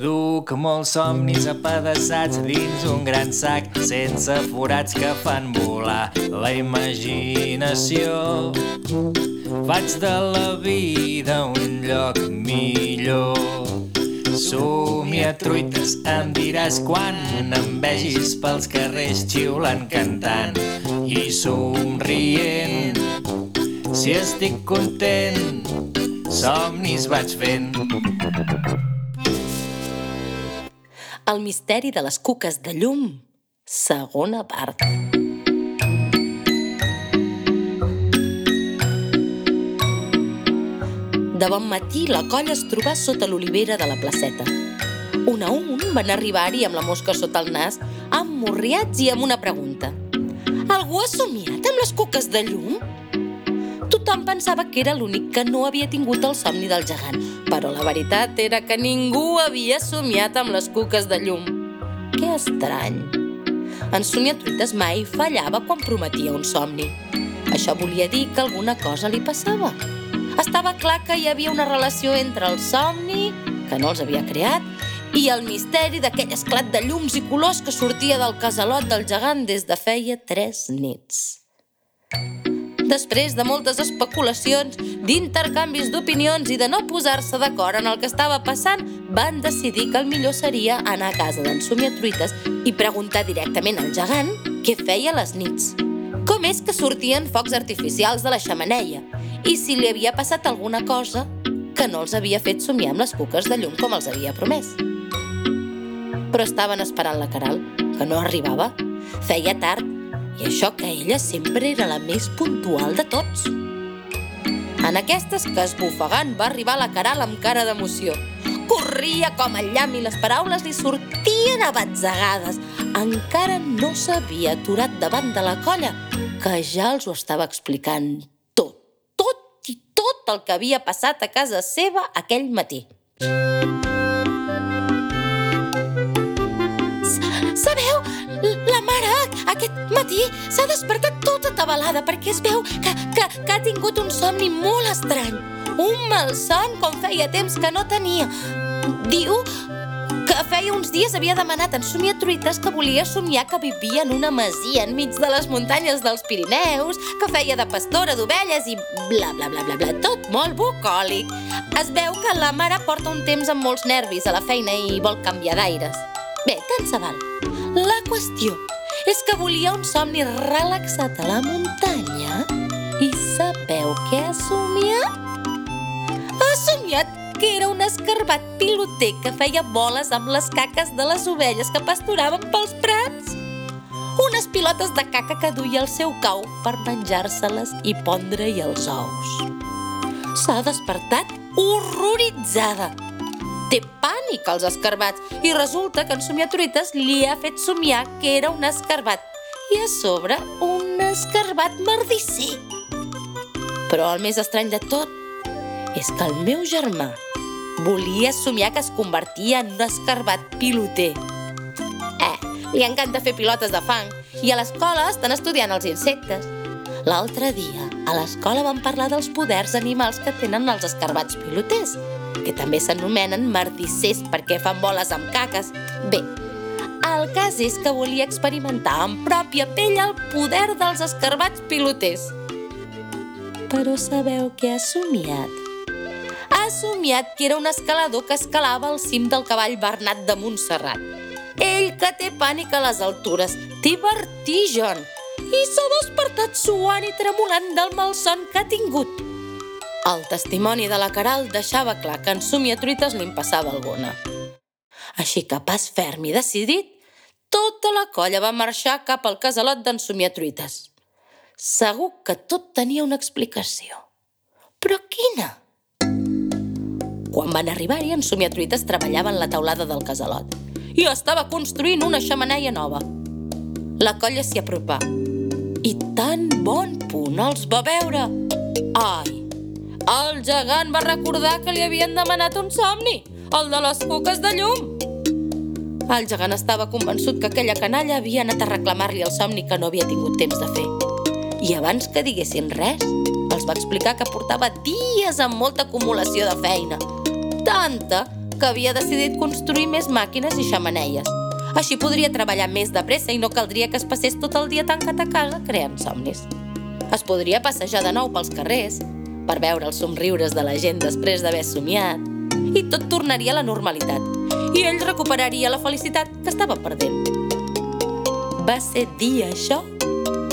Duc molts somnis apedaçats dins un gran sac sense forats que fan volar la imaginació. Faig de la vida un lloc millor. Somia truites, em diràs quan em vegis pels carrers xiulant, cantant i somrient. Si estic content, somnis vaig fent. El misteri de les cuques de llum, segona part. De bon matí, la colla es trobà sota l'olivera de la placeta. Un a un van arribar-hi amb la mosca sota el nas, emmorriats i amb una pregunta. Algú ha somiat amb les cuques de llum? Tothom pensava que era l'únic que no havia tingut el somni del gegant, però la veritat era que ningú havia somiat amb les cuques de llum. Que estrany. En somiatruites mai fallava quan prometia un somni. Això volia dir que alguna cosa li passava. Estava clar que hi havia una relació entre el somni, que no els havia creat, i el misteri d'aquell esclat de llums i colors que sortia del casalot del gegant des de feia tres nits. Després de moltes especulacions, d'intercanvis d'opinions i de no posar-se d'acord en el que estava passant, van decidir que el millor seria anar a casa d'en Somiatruites i preguntar directament al gegant què feia les nits. Com és que sortien focs artificials de la xamaneia i si li havia passat alguna cosa que no els havia fet somiar amb les cuques de llum com els havia promès. Però estaven esperant la Caral, que no arribava. Feia tard i això que ella sempre era la més puntual de tots. En aquestes que esbufegant va arribar la Caral amb cara d'emoció. Corria com el llamp i les paraules li sortien a batzegades. Encara no s'havia aturat davant de la colla, que ja els ho estava explicant tot, tot i tot el que havia passat a casa seva aquell matí. Sabeu? Aquest matí s'ha despertat tota atabalada perquè es veu que, que, que ha tingut un somni molt estrany. Un malson com feia temps que no tenia. Diu que feia uns dies havia demanat en Somiatruites que volia somiar que vivia en una masia enmig de les muntanyes dels Pirineus, que feia de pastora d'ovelles i bla, bla, bla, bla, bla, tot molt bucòlic. Es veu que la mare porta un temps amb molts nervis a la feina i vol canviar d'aires. Bé, tant se val. La qüestió és que volia un somni relaxat a la muntanya i sabeu què ha somiat? Ha somiat que era un escarbat piloter que feia boles amb les caques de les ovelles que pasturaven pels prats. Unes pilotes de caca que duia al seu cau per menjar-se-les i pondre-hi els ous. S'ha despertat horroritzada. Té pànic als escarbats i resulta que en Somiatruites li ha fet somiar que era un escarbat i a sobre un escarbat merdisser. Però el més estrany de tot és que el meu germà volia somiar que es convertia en un escarbat piloter. Eh, li encanta fer pilotes de fang i a l'escola estan estudiant els insectes. L'altre dia, a l'escola van parlar dels poders animals que tenen els escarbats piloters, que també s'anomenen merdissers perquè fan boles amb caques. Bé, el cas és que volia experimentar en pròpia pell el poder dels escarbats piloters. Però sabeu què ha somiat? Ha somiat que era un escalador que escalava al cim del cavall Bernat de Montserrat. Ell que té pànic a les altures, té vertigen i s'ha despertat suant i tremolant del malson que ha tingut. El testimoni de la Caral deixava clar que en Somiatruites li en passava alguna. Així que pas ferm i decidit, tota la colla va marxar cap al casalot d'en Somiatruites. Segur que tot tenia una explicació. Però quina? Quan van arribar-hi, en Somiatruites treballava en la taulada del casalot i estava construint una xamaneia nova. La colla s'hi apropà i tan bon punt els va veure. Ai, el gegant va recordar que li havien demanat un somni, el de les cuques de llum. El gegant estava convençut que aquella canalla havia anat a reclamar-li el somni que no havia tingut temps de fer. I abans que diguessin res, els va explicar que portava dies amb molta acumulació de feina, tanta que havia decidit construir més màquines i xamaneies. Així podria treballar més de pressa i no caldria que es passés tot el dia tancat a casa creant somnis. Es podria passejar de nou pels carrers per veure els somriures de la gent després d'haver somiat i tot tornaria a la normalitat i ell recuperaria la felicitat que estava perdent. Va ser dir això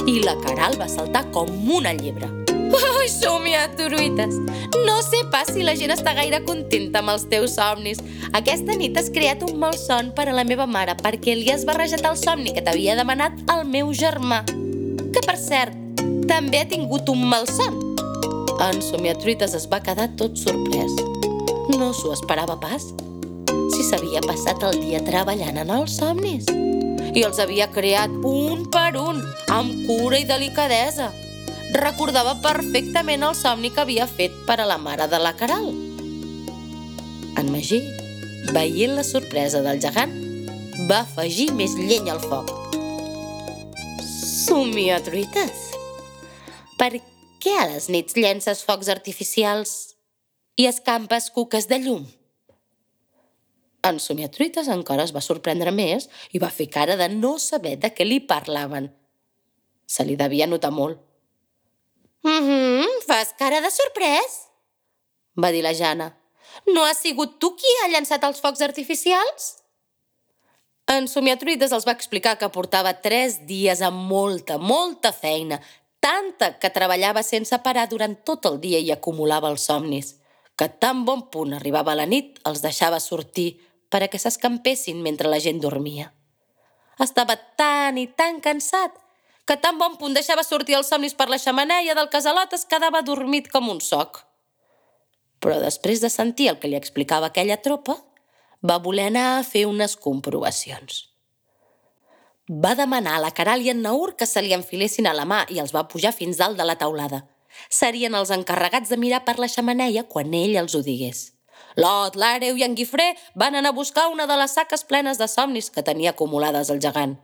i la Caral va saltar com una llebre. Ai, somiat, truites! No sé pas si la gent està gaire contenta amb els teus somnis. Aquesta nit has creat un mal son per a la meva mare perquè li has barrejat el somni que t'havia demanat el meu germà. Que, per cert, també ha tingut un mal son. En Somiatruites es va quedar tot sorprès. No s'ho esperava pas. Si s'havia passat el dia treballant en els somnis. I els havia creat un per un, amb cura i delicadesa recordava perfectament el somni que havia fet per a la mare de la Caral. En Magí, veient la sorpresa del gegant, va afegir més llenya al foc. Somia truites! Per què a les nits llences focs artificials i escampes cuques de llum? En Somiatruites encara es va sorprendre més i va fer cara de no saber de què li parlaven. Se li devia notar molt. Mm -hmm, fas cara de sorprès? va dir la Jana. No ha sigut tu qui ha llançat els focs artificials? En Somiatruides els va explicar que portava tres dies amb molta, molta feina, tanta que treballava sense parar durant tot el dia i acumulava els somnis, que tan bon punt arribava la nit els deixava sortir per a que s'escampessin mentre la gent dormia. Estava tan i tan cansat que tan bon punt deixava sortir els somnis per la xamaneia del casalot es quedava dormit com un soc. Però després de sentir el que li explicava aquella tropa, va voler anar a fer unes comprovacions. Va demanar a la Caral i en Naur que se li enfilessin a la mà i els va pujar fins dalt de la taulada. Serien els encarregats de mirar per la xamaneia quan ell els ho digués. Lot, l'Àreu i en Guifré van anar a buscar una de les saques plenes de somnis que tenia acumulades el gegant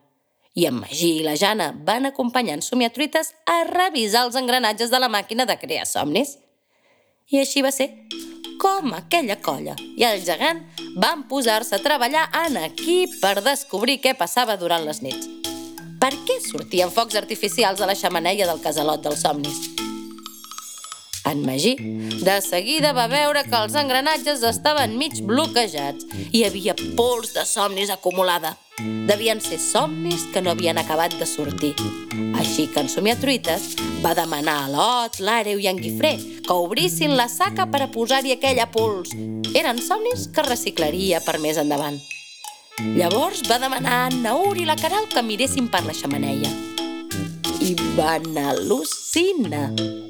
i en Magí i la Jana van acompanyar en Somiatruites a revisar els engranatges de la màquina de crear somnis. I així va ser com aquella colla i el gegant van posar-se a treballar en equip per descobrir què passava durant les nits. Per què sortien focs artificials a la xamaneia del casalot dels somnis? En Magí, de seguida va veure que els engranatges estaven mig bloquejats. Hi havia pols de somnis acumulada. Devien ser somnis que no havien acabat de sortir. Així que en Somiatruites va demanar a l'Ot, l'Àreu i en Guifré que obrissin la saca per a posar-hi aquella pols. Eren somnis que reciclaria per més endavant. Llavors va demanar a Naur i la Caral que miressin per la xamaneia i van al·lucinar.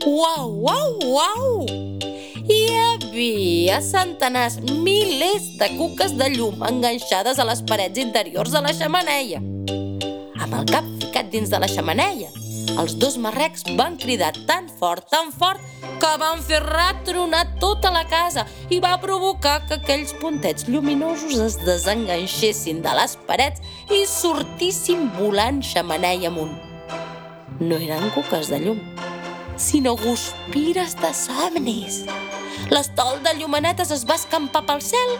Uau, uau, uau! Hi havia centenars, milers de cuques de llum enganxades a les parets interiors de la xamaneia. Amb el cap ficat dins de la xamaneia, els dos marrecs van cridar tan fort, tan fort, que van fer retronar tota la casa i va provocar que aquells puntets lluminosos es desenganxessin de les parets i sortissin volant xamaneia amunt no eren cuques de llum, sinó guspires de somnis. L'estol de llumanetes es va escampar pel cel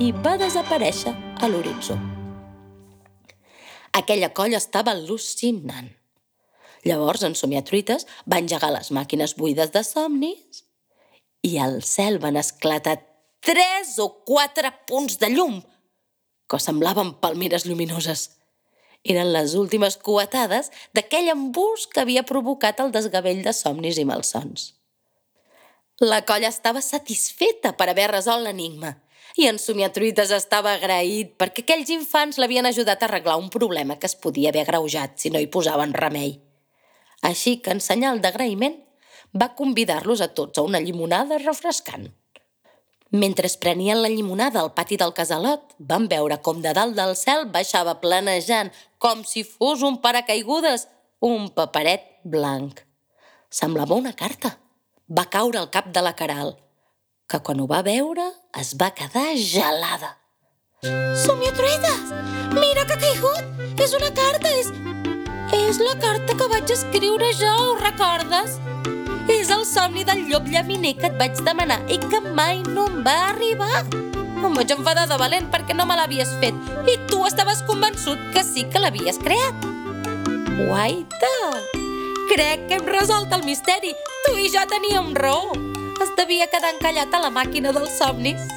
i va desaparèixer a l'horitzó. Aquella colla estava al·lucinant. Llavors, en Somiatruites va engegar les màquines buides de somnis i al cel van esclatar tres o quatre punts de llum que semblaven palmeres lluminoses eren les últimes coetades d'aquell embús que havia provocat el desgavell de somnis i malsons. La colla estava satisfeta per haver resolt l'enigma i en Somiatruites estava agraït perquè aquells infants l'havien ajudat a arreglar un problema que es podia haver agreujat si no hi posaven remei. Així que, en senyal d'agraïment, va convidar-los a tots a una llimonada refrescant. Mentre es prenien la llimonada al pati del casalot, van veure com de dalt del cel baixava planejant, com si fos un paracaigudes, un paperet blanc. Semblava una carta. Va caure al cap de la Caral, que quan ho va veure es va quedar gelada. Somiatruites! Mira que ha caigut! És una carta, és... És la carta que vaig escriure jo, ho recordes? És el somni del llop llaminer que et vaig demanar i que mai no em va arribar. Em vaig enfadar de valent perquè no me l'havies fet i tu estaves convençut que sí que l'havies creat. Guaita! Crec que hem resolt el misteri. Tu i jo teníem raó. Es devia quedar encallat a la màquina dels somnis.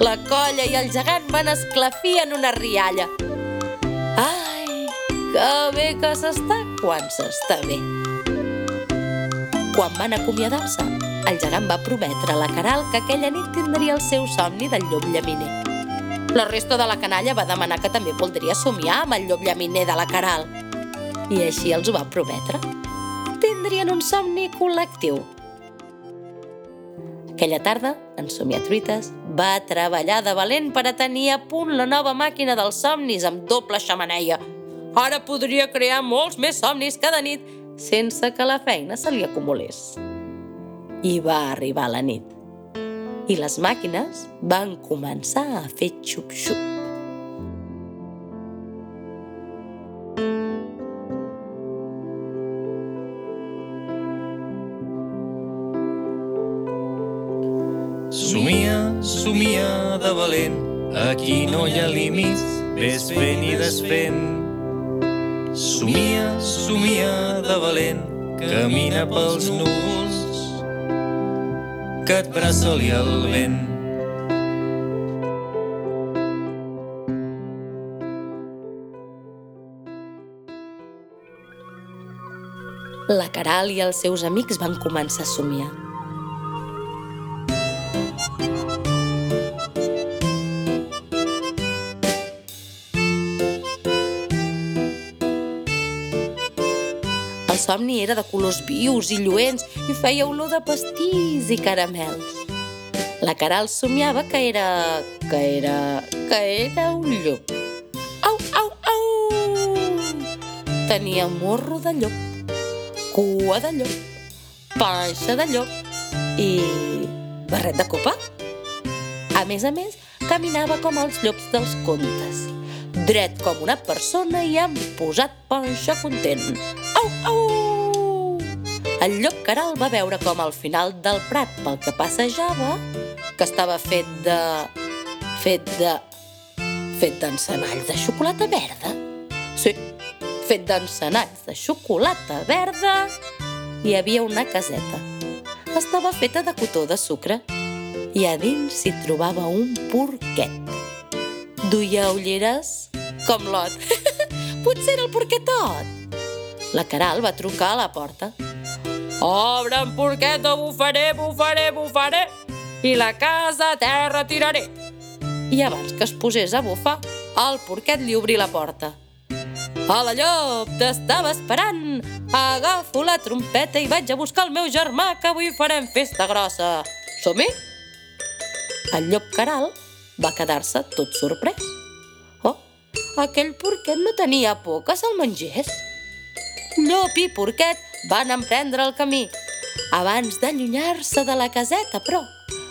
La colla i el gegant van esclafir en una rialla. Ai, que bé que s'està quan s'està bé. Quan van acomiadar-se, el gegant va prometre a la Caral que aquella nit tindria el seu somni del llop llaminer. La resta de la canalla va demanar que també voldria somiar amb el llop llaminer de la Caral. I així els ho va prometre. Tindrien un somni col·lectiu. Aquella tarda, en Somiatruites va treballar de valent per a tenir a punt la nova màquina dels somnis amb doble xamaneia. Ara podria crear molts més somnis cada nit sense que la feina se li acumulés. I va arribar la nit. I les màquines van començar a fer xup-xup. Somia, somia de valent, aquí no hi ha límits, ves fent i desfent. Somia, somia de valent, camina pels núvols, que et braça-li el vent. La Caral i els seus amics van començar a somiar. Somni era de colors vius i lluents i feia olor de pastís i caramels. La Caral somiava que era... que era... que era un llop. Au, au, au! Tenia morro de llop, cua de llop, panxa de llop i barret de copa. A més a més, caminava com els llops dels contes, dret com una persona i amb posat panxa content. Au, au! El llop caral va veure com al final del prat pel que passejava, que estava fet de... fet de... fet d'encenalls de xocolata verda. Sí, fet d'encenalls de xocolata verda, hi havia una caseta. Estava feta de cotó de sucre i a dins s'hi trobava un porquet. Duia ulleres com l'ot. Potser era el porquetot. La Caral va trucar a la porta. Obre'm, porqueta, bufaré, bufaré, bufaré, i la casa a terra tiraré. I abans que es posés a bufar, el porquet li obrí la porta. Hola, llop, t'estava esperant. Agafo la trompeta i vaig a buscar el meu germà, que avui farem festa grossa. Som-hi? El llop caral va quedar-se tot sorprès. Oh, aquell porquet no tenia por que se'l mengés. Llop i porquet van emprendre el camí. Abans d'allunyar-se de la caseta, però,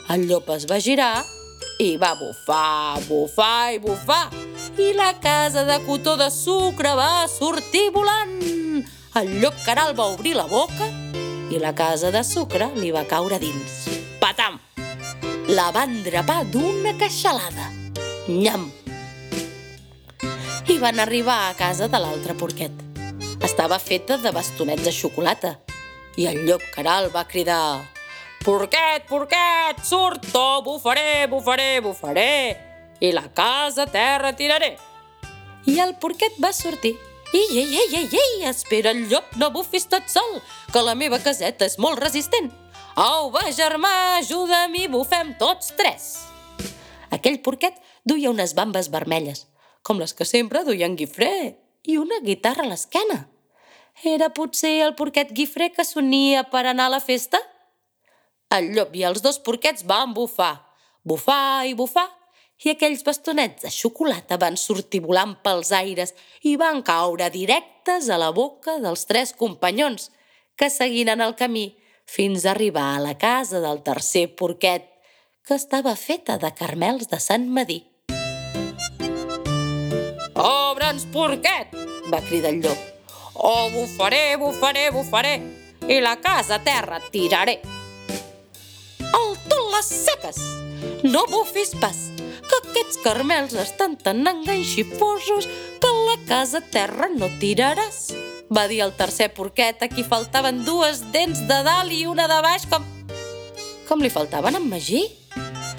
el llop es va girar i va bufar, bufar i bufar. I la casa de cotó de sucre va sortir volant. El llop caral va obrir la boca i la casa de sucre li va caure dins. Patam! La van drapar d'una queixalada. Nyam! I van arribar a casa de l'altre porquet. Estava feta de bastonets de xocolata. I el llop caral va cridar Porquet, porquet, surto, bufaré, bufaré, bufaré, i la casa a terra tiraré. I el porquet va sortir. Ei, ei, ei, ei, ei, espera el llop, no bufis tot sol, que la meva caseta és molt resistent. Au, va, germà, ajuda'm i bufem tots tres. Aquell porquet duia unes bambes vermelles, com les que sempre duia en Guifré, i una guitarra a l'esquena. Era potser el porquet Guifré que sonia per anar a la festa? El llop i els dos porquets van bufar, bufar i bufar, i aquells bastonets de xocolata van sortir volant pels aires i van caure directes a la boca dels tres companyons, que seguien el camí fins a arribar a la casa del tercer porquet, que estava feta de carmels de Sant Madí. Obre'ns, porquet! va cridar el llop. Oh, bufaré, bufaré, bufaré, i la casa a terra tiraré. Al tu les seques! No bufis pas, que aquests carmels estan tan enganxifosos que la casa a terra no tiraràs va dir el tercer porquet a qui faltaven dues dents de dalt i una de baix com... Com li faltaven en Magí?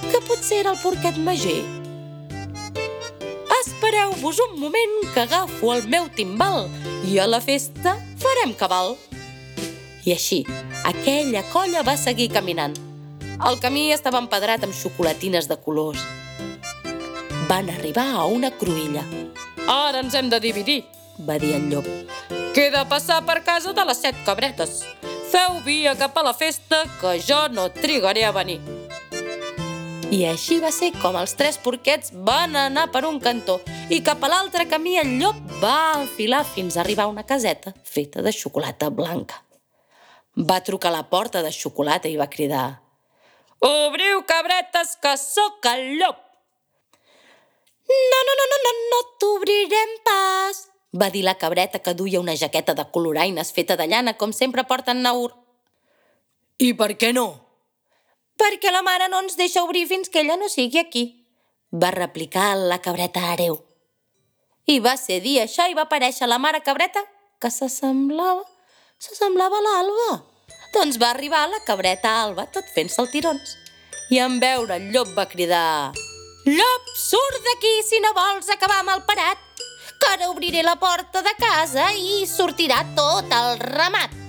Que potser era el porquet Magí? Espereu-vos un moment que agafo el meu timbal i a la festa farem cabal. I així, aquella colla va seguir caminant. El camí estava empedrat amb xocolatines de colors. Van arribar a una cruïlla. Ara ens hem de dividir, va dir el llop. Queda passar per casa de les set cabretes. Feu via cap a la festa, que jo no trigaré a venir. I així va ser com els tres porquets van anar per un cantó i cap a l'altre camí el llop va enfilar fins a arribar a una caseta feta de xocolata blanca. Va trucar a la porta de xocolata i va cridar «Obriu, cabretes, que sóc el llop!» «No, no, no, no, no, no t'obrirem pas!» va dir la cabreta que duia una jaqueta de coloraines feta de llana, com sempre porten Naur. I per què no? Perquè la mare no ens deixa obrir fins que ella no sigui aquí, va replicar la cabreta hereu. I va ser dir això i va aparèixer la mare cabreta, que s'assemblava, s'assemblava a l'Alba. Doncs va arribar la cabreta Alba, tot fent saltirons. I en veure el llop va cridar «Llop, surt d'aquí si no vols acabar el parat!» que ara obriré la porta de casa i sortirà tot el ramat.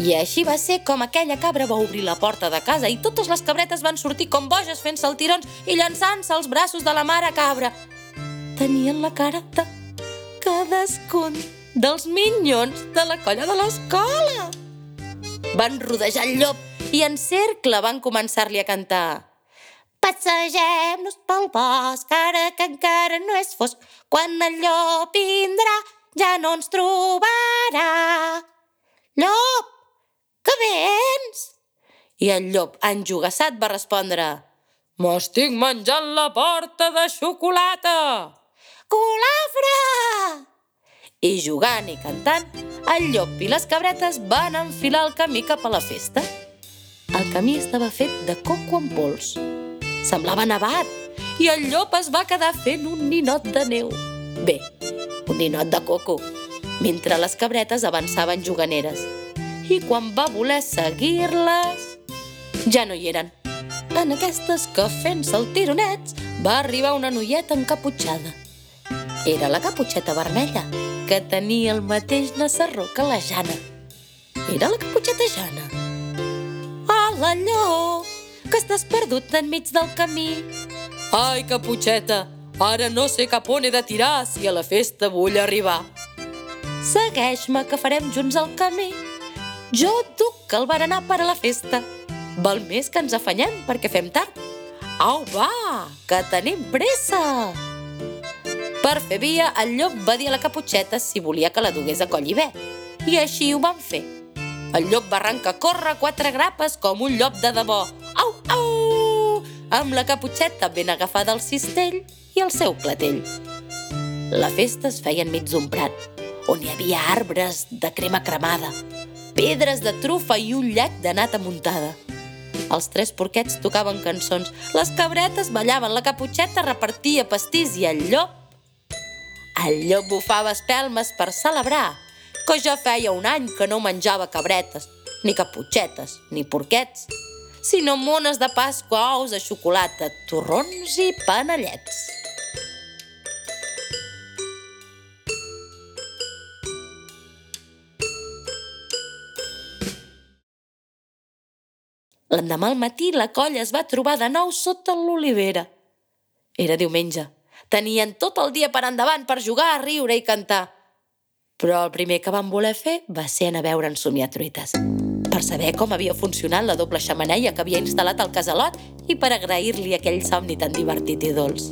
I així va ser com aquella cabra va obrir la porta de casa i totes les cabretes van sortir com boges fent saltirons i llançant-se als braços de la mare cabra. Tenien la cara de cadascun dels minyons de la colla de l'escola. Van rodejar el llop i en cercle van començar-li a cantar. Passegem-nos pel bosc, ara que encara no és fosc. Quan el llop vindrà, ja no ens trobarà. Llop, que vens? I el llop, enjugassat, va respondre M'estic menjant la porta de xocolata! Culafre! I jugant i cantant, el llop i les cabretes van enfilar el camí cap a la festa. El camí estava fet de coco amb pols Semblava nevat i el llop es va quedar fent un ninot de neu. Bé, un ninot de coco, mentre les cabretes avançaven juganeres. I quan va voler seguir-les, ja no hi eren. En aquestes que fent saltironets va arribar una noieta encaputxada. Era la caputxeta vermella, que tenia el mateix nassarró que la Jana. Era la caputxeta Jana. Hola, llop! que estàs perdut enmig del camí. Ai, caputxeta, ara no sé cap on he de tirar si a la festa vull arribar. Segueix-me, que farem junts el camí. Jo duc el anar per a la festa. Val més que ens afanyem perquè fem tard. Au, va, que tenim pressa! Per fer via, el llop va dir a la caputxeta si volia que la dugués a coll i bé. I així ho van fer. El llop va arrencar a córrer quatre grapes com un llop de debò. Au, au! Amb la caputxeta ben agafada al cistell i el seu clatell. La festa es feia enmig d'un prat, on hi havia arbres de crema cremada, pedres de trufa i un llac de nata muntada. Els tres porquets tocaven cançons, les cabretes ballaven, la caputxeta repartia pastís i el llop... El llop bufava espelmes per celebrar que ja feia un any que no menjava cabretes, ni caputxetes, ni porquets, sinó mones de Pasqua, ous de xocolata, torrons i panellets. L'endemà al matí la colla es va trobar de nou sota l'olivera. Era diumenge. Tenien tot el dia per endavant per jugar, riure i cantar. Però el primer que van voler fer va ser anar a veure en somiatruites per saber com havia funcionat la doble xamaneia que havia instal·lat al casalot i per agrair-li aquell somni tan divertit i dolç.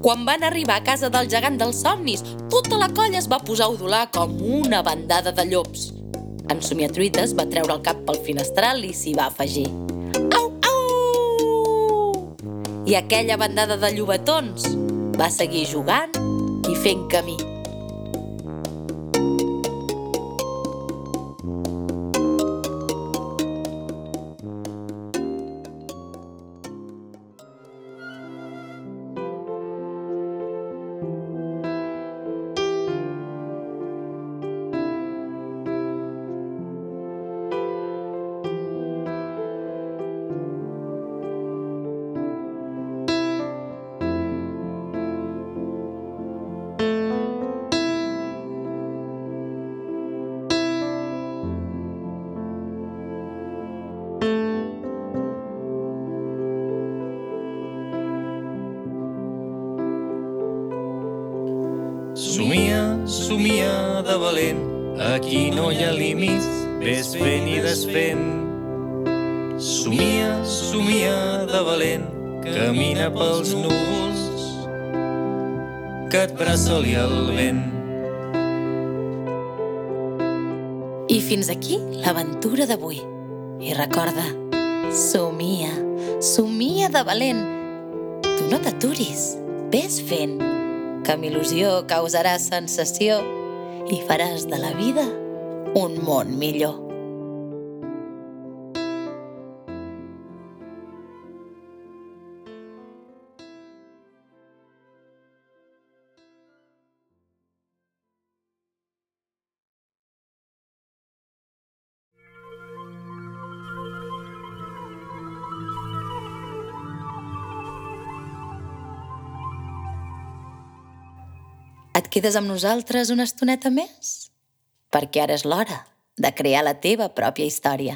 Quan van arribar a casa del gegant dels somnis, tota la colla es va posar a udolar com una bandada de llops. En Somiatruites va treure el cap pel finestral i s'hi va afegir. Au, au! I aquella bandada de llobatons va seguir jugant i fent camí. Valent, aquí no hi ha límits, ves fent i desfent. Somia, somia de valent, camina pels núvols, que et braça-li el vent. I fins aquí l'aventura d'avui. I recorda, somia, somia de valent. Tu no t'aturis, ves fent, que amb il·lusió causarà sensació i faràs de la vida un món millor. Quedes amb nosaltres una estoneta més? Perquè ara és l'hora de crear la teva pròpia història.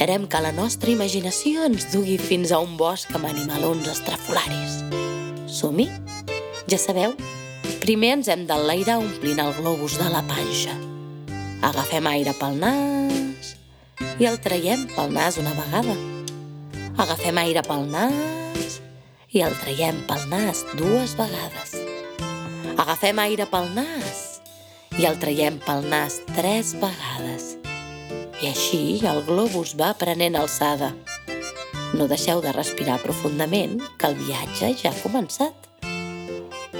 Deixarem que la nostra imaginació ens dugui fins a un bosc amb animalons estrafolaris. Som-hi? Ja sabeu, primer ens hem d'enlairar omplint el globus de la panxa. Agafem aire pel nas i el traiem pel nas una vegada. Agafem aire pel nas i el traiem pel nas dues vegades. Agafem aire pel nas i el traiem pel nas tres vegades. I així el globus va prenent alçada. No deixeu de respirar profundament, que el viatge ja ha començat.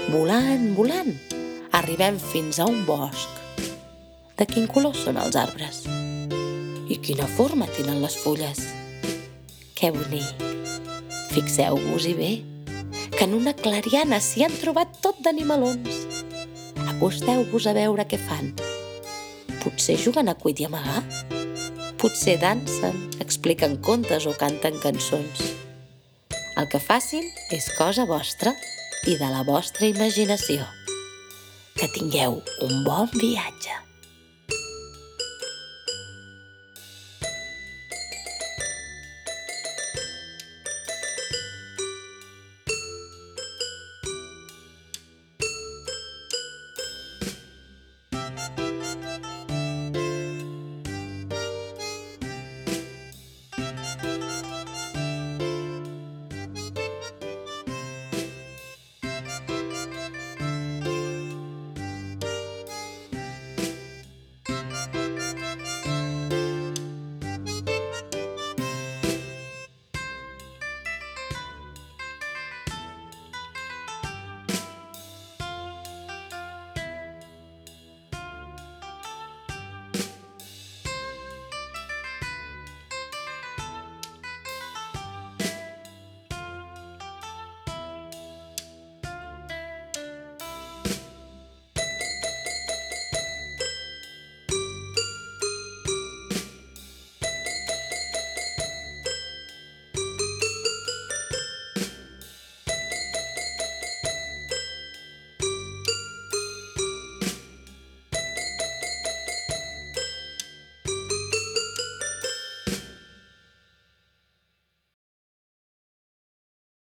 Volant, volant, arribem fins a un bosc. De quin color són els arbres? I quina forma tenen les fulles? Que bonic! Fixeu-vos-hi bé, que en una clariana s'hi han trobat tot d'animalons. Acosteu-vos a veure què fan. Potser juguen a cuit i amagar? Potser dansen, expliquen contes o canten cançons. El que facin és cosa vostra i de la vostra imaginació. Que tingueu un bon viatge.